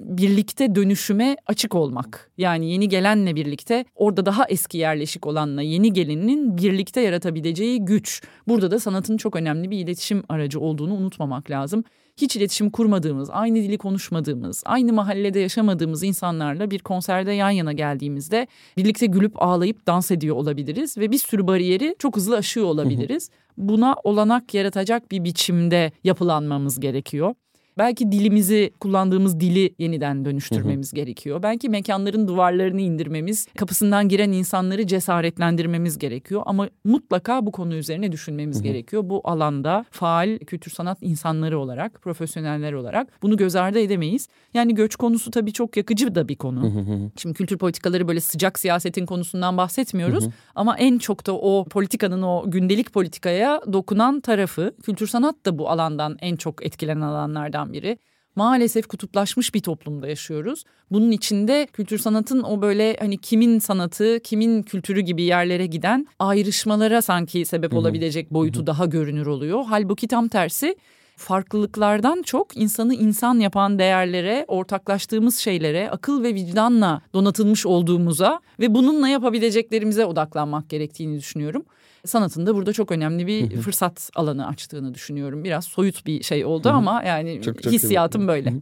birlikte dönüşüme açık olmak. Yani yeni gelenle birlikte orada daha eski yerleşik olanla yeni gelinin birlikte yaratabileceği güç. Burada da sanatın çok önemli bir iletişim aracı olduğunu unutmamak lazım. Hiç iletişim kurmadığımız, aynı dili konuşmadığımız, aynı mahallede yaşamadığımız insanlarla bir konserde yan yana geldiğimizde birlikte gülüp ağlayıp dans ediyor olabiliriz ve bir sürü bariyeri çok hızlı aşıyor olabiliriz. Buna olanak yaratacak bir biçimde yapılanmamız gerekiyor. Belki dilimizi kullandığımız dili yeniden dönüştürmemiz gerekiyor. Belki mekanların duvarlarını indirmemiz, kapısından giren insanları cesaretlendirmemiz gerekiyor. Ama mutlaka bu konu üzerine düşünmemiz gerekiyor. Bu alanda faal kültür sanat insanları olarak, profesyoneller olarak bunu göz ardı edemeyiz. Yani göç konusu tabii çok yakıcı da bir konu. Şimdi kültür politikaları böyle sıcak siyasetin konusundan bahsetmiyoruz. Ama en çok da o politikanın o gündelik politikaya dokunan tarafı. Kültür sanat da bu alandan en çok etkilenen alanlardan biri. Maalesef kutuplaşmış bir toplumda yaşıyoruz. Bunun içinde kültür sanatın o böyle hani kimin sanatı, kimin kültürü gibi yerlere giden ayrışmalara sanki sebep olabilecek boyutu daha görünür oluyor. Halbuki tam tersi farklılıklardan çok insanı insan yapan değerlere, ortaklaştığımız şeylere, akıl ve vicdanla donatılmış olduğumuza ve bununla yapabileceklerimize odaklanmak gerektiğini düşünüyorum. Sanatın da burada çok önemli bir fırsat alanı açtığını düşünüyorum. Biraz soyut bir şey oldu ama yani Çok- çok iyi hissiyatım böyle.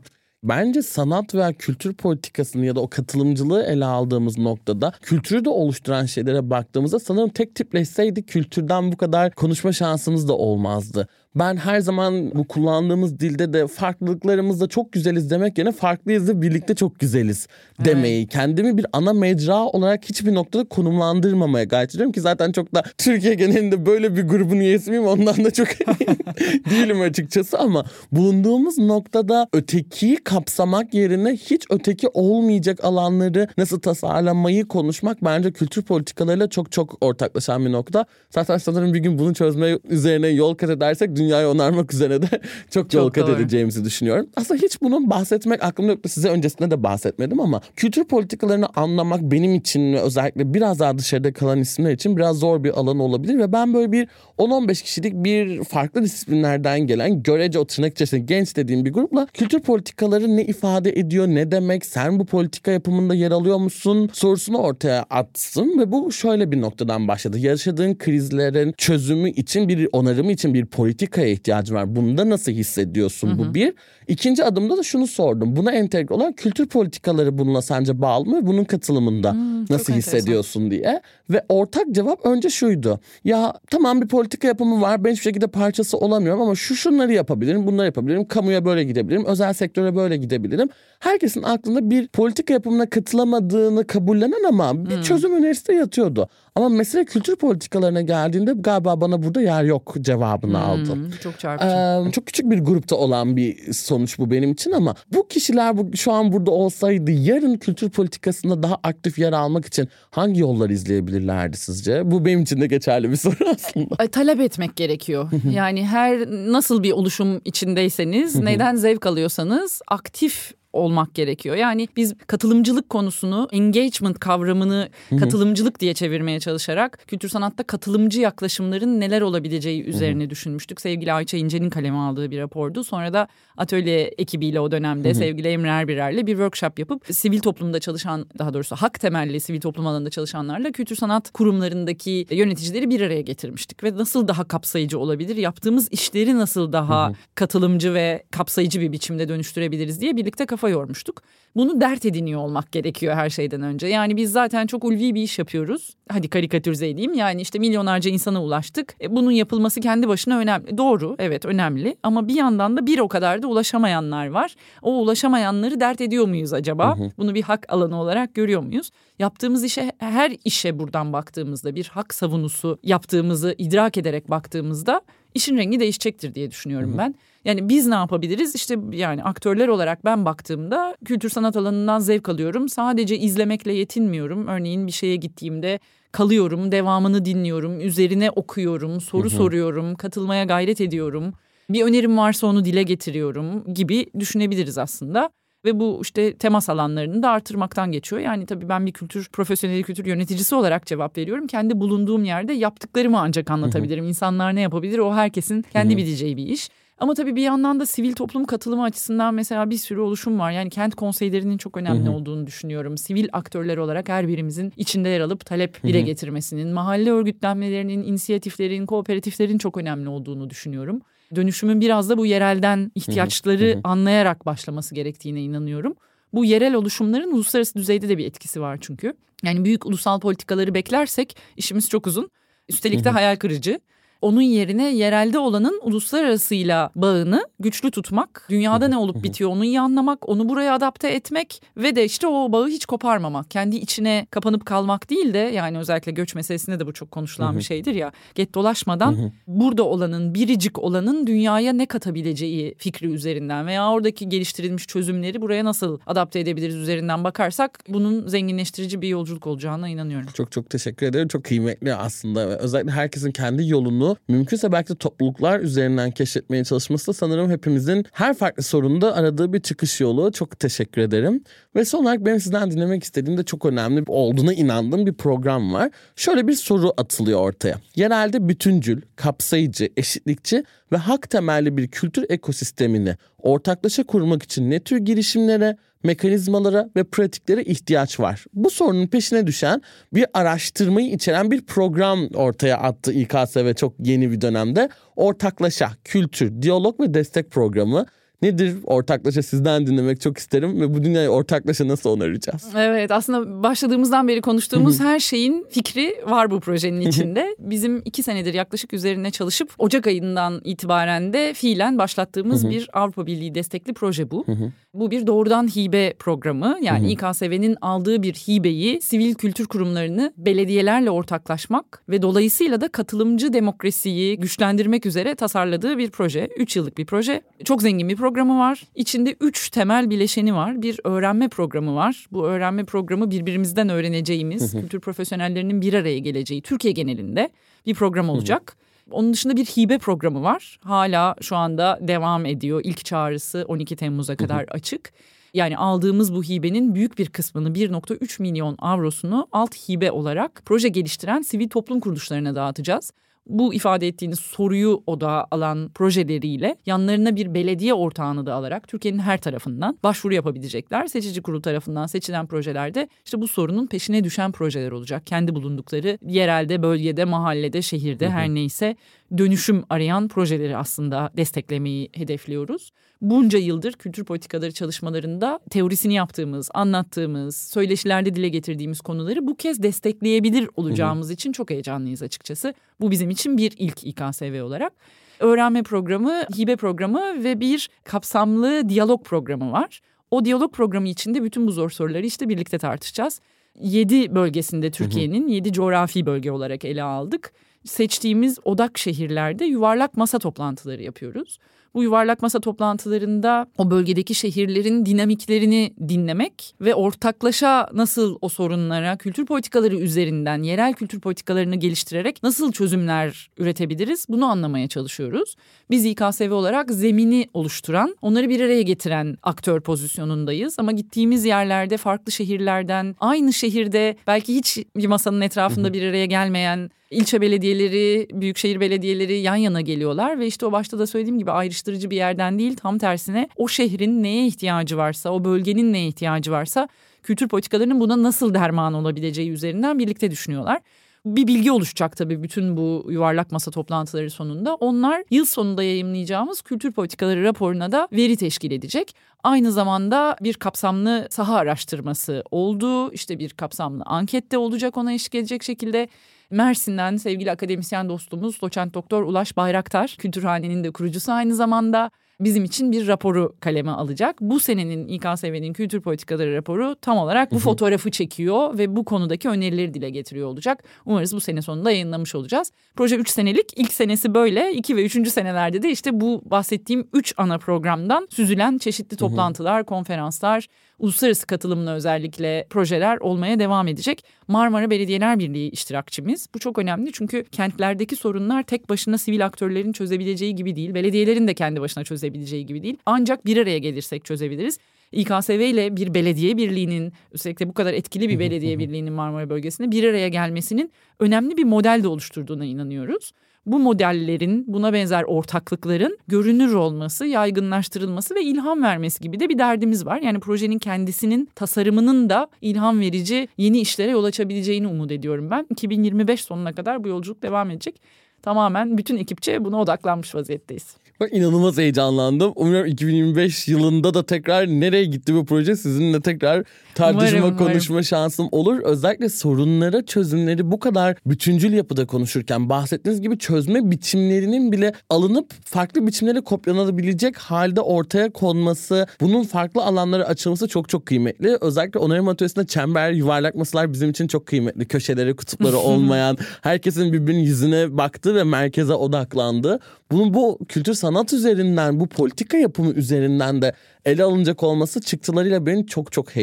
Bence sanat veya kültür politikasını ya da o katılımcılığı ele aldığımız noktada kültürü de oluşturan şeylere baktığımızda sanırım tek tipleşseydi kültürden bu kadar konuşma şansımız da olmazdı. Ben her zaman bu kullandığımız dilde de farklılıklarımızda çok güzeliz demek yerine farklıyız da birlikte çok güzeliz demeyi. Kendimi bir ana mecra olarak hiçbir noktada konumlandırmamaya gayret ediyorum ki zaten çok da Türkiye genelinde böyle bir grubun üyesi miyim ondan da çok değilim açıkçası ama bulunduğumuz noktada ötekiyi kapsamak yerine hiç öteki olmayacak alanları nasıl tasarlamayı konuşmak bence kültür politikalarıyla çok çok ortaklaşan bir nokta. Zaten sanırım bir gün bunu çözme üzerine yol kat edersek dünyayı onarmak üzerine de çok, yol Çok kat doğru. edeceğimizi düşünüyorum. Aslında hiç bunun bahsetmek aklımda yoktu. Size öncesinde de bahsetmedim ama kültür politikalarını anlamak benim için ve özellikle biraz daha dışarıda kalan isimler için biraz zor bir alan olabilir ve ben böyle bir 10-15 kişilik bir farklı disiplinlerden gelen görece o tırnak içerisinde genç dediğim bir grupla kültür politikaları ne ifade ediyor ne demek sen bu politika yapımında yer alıyor musun sorusunu ortaya atsın ve bu şöyle bir noktadan başladı. Yaşadığın krizlerin çözümü için bir onarımı için bir politikaya ihtiyacın var. Bunda nasıl hissediyorsun bu bir. İkinci adımda da şunu sordum. Buna entegre olan kültür politikaları bununla sence bağlı mı? Bunun katılımında nasıl enteresan. hissediyorsun diye. Ve ortak cevap önce şuydu. Ya tamam bir politika yapımı var. Ben hiçbir şekilde parçası olamıyorum ama şu şunları yapabilirim, bunları yapabilirim. Kamuya böyle gidebilirim, özel sektöre böyle gidebilirim. Herkesin aklında bir politika yapımına katılamadığını kabullenen ama bir çözüm önerisi de yatıyordu. Ama mesele kültür politikalarına geldiğinde galiba bana burada yer yok cevabını aldım. Hmm, çok çarpıcı. Ee, çok küçük bir grupta olan bir sonuç bu benim için ama bu kişiler bu, şu an burada olsaydı yarın kültür politikasında daha aktif yer almak için hangi yollar izleyebilirlerdi sizce? Bu benim için de geçerli bir soru aslında. Talep etmek gerekiyor. yani her nasıl bir oluşum içindeyseniz, neden zevk alıyorsanız aktif olmak gerekiyor. Yani biz katılımcılık konusunu engagement kavramını katılımcılık diye çevirmeye çalışarak kültür sanatta katılımcı yaklaşımların neler olabileceği üzerine düşünmüştük. Sevgili Ayça İnce'nin kaleme aldığı bir rapordu. Sonra da atölye ekibiyle o dönemde sevgili Emre Erbirer'le bir workshop yapıp sivil toplumda çalışan daha doğrusu hak temelli sivil toplum alanında çalışanlarla kültür sanat kurumlarındaki yöneticileri bir araya getirmiştik. Ve nasıl daha kapsayıcı olabilir? Yaptığımız işleri nasıl daha katılımcı ve kapsayıcı bir biçimde dönüştürebiliriz diye birlikte kafa yormuştuk. Bunu dert ediniyor olmak gerekiyor her şeyden önce. Yani biz zaten çok ulvi bir iş yapıyoruz. Hadi karikatürize edeyim. Yani işte milyonlarca insana ulaştık. E, bunun yapılması kendi başına önemli. Doğru evet önemli. Ama bir yandan da bir o kadar da ulaşamayanlar var. O ulaşamayanları dert ediyor muyuz acaba? Bunu bir hak alanı olarak görüyor muyuz? Yaptığımız işe her işe buradan baktığımızda bir hak savunusu yaptığımızı idrak ederek baktığımızda işin rengi değişecektir diye düşünüyorum ben. Yani biz ne yapabiliriz? İşte yani aktörler olarak ben baktığımda kültür sanat alanından zevk alıyorum. Sadece izlemekle yetinmiyorum. Örneğin bir şeye gittiğimde kalıyorum, devamını dinliyorum, üzerine okuyorum, soru soruyorum, katılmaya gayret ediyorum. Bir önerim varsa onu dile getiriyorum gibi düşünebiliriz aslında. Ve bu işte temas alanlarını da artırmaktan geçiyor. Yani tabii ben bir kültür profesyonel kültür yöneticisi olarak cevap veriyorum. Kendi bulunduğum yerde yaptıklarımı ancak anlatabilirim. İnsanlar ne yapabilir o herkesin kendi bileceği bir iş. Ama tabii bir yandan da sivil toplum katılımı açısından mesela bir sürü oluşum var. Yani kent konseylerinin çok önemli olduğunu düşünüyorum. Sivil aktörler olarak her birimizin içinde yer alıp talep dile getirmesinin, mahalle örgütlenmelerinin, inisiyatiflerin, kooperatiflerin çok önemli olduğunu düşünüyorum. Dönüşümün biraz da bu yerelden ihtiyaçları anlayarak başlaması gerektiğine inanıyorum. Bu yerel oluşumların uluslararası düzeyde de bir etkisi var çünkü. Yani büyük ulusal politikaları beklersek işimiz çok uzun. Üstelik de hayal kırıcı. Onun yerine yerelde olanın uluslararasıyla bağını güçlü tutmak, dünyada ne olup bitiyor onu iyi anlamak, onu buraya adapte etmek ve de işte o bağı hiç koparmamak. Kendi içine kapanıp kalmak değil de yani özellikle göç meselesinde de bu çok konuşulan bir şeydir ya. Get dolaşmadan burada olanın, biricik olanın dünyaya ne katabileceği fikri üzerinden veya oradaki geliştirilmiş çözümleri buraya nasıl adapte edebiliriz üzerinden bakarsak bunun zenginleştirici bir yolculuk olacağına inanıyorum. Çok çok teşekkür ederim. Çok kıymetli aslında. Özellikle herkesin kendi yolunu mümkünse belki de topluluklar üzerinden keşfetmeye çalışması da sanırım hepimizin her farklı sorunda aradığı bir çıkış yolu. Çok teşekkür ederim. Ve son olarak benim sizden dinlemek istediğim de çok önemli olduğuna inandığım bir program var. Şöyle bir soru atılıyor ortaya. Yerelde bütüncül, kapsayıcı, eşitlikçi ve hak temelli bir kültür ekosistemini ortaklaşa kurmak için ne tür girişimlere, mekanizmalara ve pratiklere ihtiyaç var. Bu sorunun peşine düşen bir araştırmayı içeren bir program ortaya attı İKSV çok yeni bir dönemde. Ortaklaşa, kültür, diyalog ve destek programı. Nedir ortaklaşa sizden dinlemek çok isterim ve bu dünyayı ortaklaşa nasıl onaracağız? Evet aslında başladığımızdan beri konuştuğumuz her şeyin fikri var bu projenin içinde. Bizim iki senedir yaklaşık üzerine çalışıp Ocak ayından itibaren de fiilen başlattığımız bir Avrupa Birliği destekli proje bu. Bu bir doğrudan hibe programı yani İKSV'nin aldığı bir hibeyi sivil kültür kurumlarını belediyelerle ortaklaşmak ve dolayısıyla da katılımcı demokrasiyi güçlendirmek üzere tasarladığı bir proje. Üç yıllık bir proje. Çok zengin bir programı var. İçinde üç temel bileşeni var. Bir öğrenme programı var. Bu öğrenme programı birbirimizden öğreneceğimiz kültür profesyonellerinin bir araya geleceği Türkiye genelinde bir program olacak. Onun dışında bir hibe programı var. Hala şu anda devam ediyor. İlk çağrısı 12 Temmuz'a kadar açık. Yani aldığımız bu hibenin büyük bir kısmını 1.3 milyon avrosunu alt hibe olarak proje geliştiren sivil toplum kuruluşlarına dağıtacağız bu ifade ettiğiniz soruyu odağa alan projeleriyle yanlarına bir belediye ortağını da alarak Türkiye'nin her tarafından başvuru yapabilecekler. Seçici kurul tarafından seçilen projelerde işte bu sorunun peşine düşen projeler olacak. Kendi bulundukları yerelde, bölgede, mahallede, şehirde hı hı. her neyse dönüşüm arayan projeleri aslında desteklemeyi hedefliyoruz. Bunca yıldır kültür politikaları çalışmalarında teorisini yaptığımız, anlattığımız, söyleşilerde dile getirdiğimiz konuları bu kez destekleyebilir olacağımız hı hı. için çok heyecanlıyız açıkçası. Bu bizim için bir ilk İKSV olarak. Öğrenme programı, hibe programı ve bir kapsamlı diyalog programı var. O diyalog programı içinde bütün bu zor soruları işte birlikte tartışacağız. 7 bölgesinde Türkiye'nin 7 coğrafi bölge olarak ele aldık. Seçtiğimiz odak şehirlerde yuvarlak masa toplantıları yapıyoruz. Bu yuvarlak masa toplantılarında o bölgedeki şehirlerin dinamiklerini dinlemek ve ortaklaşa nasıl o sorunlara kültür politikaları üzerinden yerel kültür politikalarını geliştirerek nasıl çözümler üretebiliriz? Bunu anlamaya çalışıyoruz. Biz İKSV olarak zemini oluşturan, onları bir araya getiren aktör pozisyonundayız. Ama gittiğimiz yerlerde farklı şehirlerden aynı şehirde belki hiç bir masanın etrafında bir araya gelmeyen ilçe belediyeleri, büyükşehir belediyeleri yan yana geliyorlar. Ve işte o başta da söylediğim gibi ayrıştırıcı bir yerden değil tam tersine o şehrin neye ihtiyacı varsa, o bölgenin neye ihtiyacı varsa kültür politikalarının buna nasıl derman olabileceği üzerinden birlikte düşünüyorlar. Bir bilgi oluşacak tabii bütün bu yuvarlak masa toplantıları sonunda. Onlar yıl sonunda yayımlayacağımız kültür politikaları raporuna da veri teşkil edecek. Aynı zamanda bir kapsamlı saha araştırması oldu. İşte bir kapsamlı ankette olacak ona eşlik edecek şekilde. Mersin'den sevgili akademisyen dostumuz doçent doktor Ulaş Bayraktar, Kültürhane'nin de kurucusu aynı zamanda bizim için bir raporu kaleme alacak. Bu senenin İKSV'nin kültür politikaları raporu tam olarak bu fotoğrafı çekiyor ve bu konudaki önerileri dile getiriyor olacak. Umarız bu sene sonunda yayınlamış olacağız. Proje 3 senelik. ilk senesi böyle. 2 ve 3. senelerde de işte bu bahsettiğim 3 ana programdan süzülen çeşitli toplantılar, konferanslar, uluslararası katılımlı özellikle projeler olmaya devam edecek. Marmara Belediyeler Birliği iştirakçımız. Bu çok önemli çünkü kentlerdeki sorunlar tek başına sivil aktörlerin çözebileceği gibi değil. Belediyelerin de kendi başına çözebileceği gibi değil. Ancak bir araya gelirsek çözebiliriz. İKSV ile bir belediye birliğinin de bu kadar etkili bir belediye birliğinin Marmara bölgesinde bir araya gelmesinin önemli bir model de oluşturduğuna inanıyoruz bu modellerin, buna benzer ortaklıkların görünür olması, yaygınlaştırılması ve ilham vermesi gibi de bir derdimiz var. Yani projenin kendisinin tasarımının da ilham verici yeni işlere yol açabileceğini umut ediyorum ben. 2025 sonuna kadar bu yolculuk devam edecek. Tamamen bütün ekipçe buna odaklanmış vaziyetteyiz. Ben inanılmaz heyecanlandım. Umuyorum 2025 yılında da tekrar nereye gitti bu proje sizinle tekrar tartışma, Umarım, konuşma umarım. şansım olur. Özellikle sorunlara çözümleri bu kadar bütüncül yapıda konuşurken bahsettiğiniz gibi çözme biçimlerinin bile alınıp farklı biçimlere kopyalanabilecek halde ortaya konması, bunun farklı alanlara açılması çok çok kıymetli. Özellikle onarım atölyesinde çember, yuvarlak masalar bizim için çok kıymetli. Köşeleri, kutupları olmayan, herkesin birbirinin yüzüne baktı ve merkeze odaklandı. Bunun bu kültür sanat üzerinden, bu politika yapımı üzerinden de ele alınacak olması çıktılarıyla beni çok çok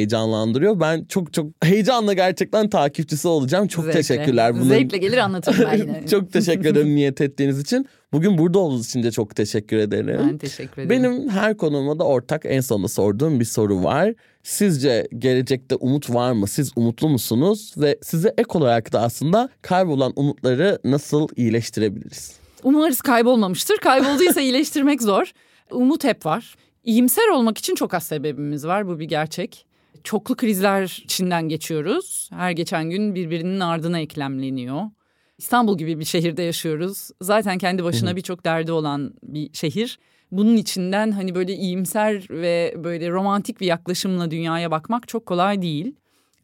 heyecanlandırıyor. Ben çok çok heyecanla gerçekten takipçisi olacağım. Çok Zevkle. teşekkürler. Bunun... Zevkle gelir anlatırım ben yine. çok teşekkür ederim niyet ettiğiniz için. Bugün burada olduğunuz için de çok teşekkür ederim. Ben teşekkür ederim. Benim her konuma da ortak en sonunda sorduğum bir soru var. Sizce gelecekte umut var mı? Siz umutlu musunuz? Ve size ek olarak da aslında kaybolan umutları nasıl iyileştirebiliriz? Umarız kaybolmamıştır. Kaybolduysa iyileştirmek zor. Umut hep var. İyimser olmak için çok az sebebimiz var. Bu bir gerçek. Çoklu krizler içinden geçiyoruz. Her geçen gün birbirinin ardına eklemleniyor. İstanbul gibi bir şehirde yaşıyoruz. Zaten kendi başına birçok derdi olan bir şehir. Bunun içinden hani böyle iyimser ve böyle romantik bir yaklaşımla dünyaya bakmak çok kolay değil.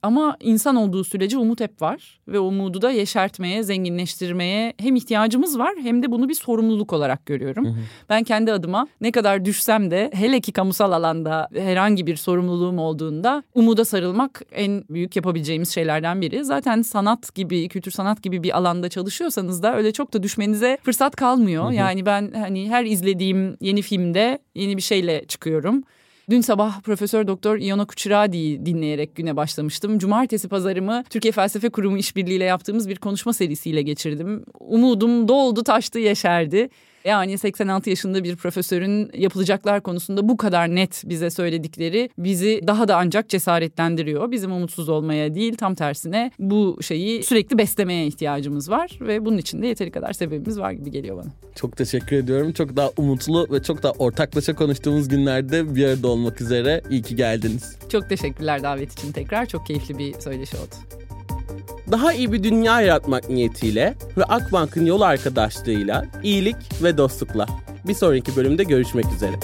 Ama insan olduğu sürece umut hep var ve umudu da yeşertmeye, zenginleştirmeye hem ihtiyacımız var hem de bunu bir sorumluluk olarak görüyorum. Ben kendi adıma ne kadar düşsem de hele ki kamusal alanda herhangi bir sorumluluğum olduğunda umuda sarılmak en büyük yapabileceğimiz şeylerden biri. Zaten sanat gibi, kültür sanat gibi bir alanda çalışıyorsanız da öyle çok da düşmenize fırsat kalmıyor. Yani ben hani her izlediğim yeni filmde yeni bir şeyle çıkıyorum. Dün sabah Profesör Doktor Iona Kuchiradi'yi dinleyerek güne başlamıştım. Cumartesi pazarımı Türkiye Felsefe Kurumu işbirliğiyle yaptığımız bir konuşma serisiyle geçirdim. Umudum doldu, taştı, yeşerdi. Yani 86 yaşında bir profesörün yapılacaklar konusunda bu kadar net bize söyledikleri bizi daha da ancak cesaretlendiriyor. Bizim umutsuz olmaya değil tam tersine bu şeyi sürekli beslemeye ihtiyacımız var ve bunun için de yeteri kadar sebebimiz var gibi geliyor bana. Çok teşekkür ediyorum. Çok daha umutlu ve çok daha ortaklaşa konuştuğumuz günlerde bir arada olmak üzere. İyi ki geldiniz. Çok teşekkürler davet için tekrar. Çok keyifli bir söyleşi oldu. Daha iyi bir dünya yaratmak niyetiyle ve Akbank'ın yol arkadaşlığıyla iyilik ve dostlukla. Bir sonraki bölümde görüşmek üzere.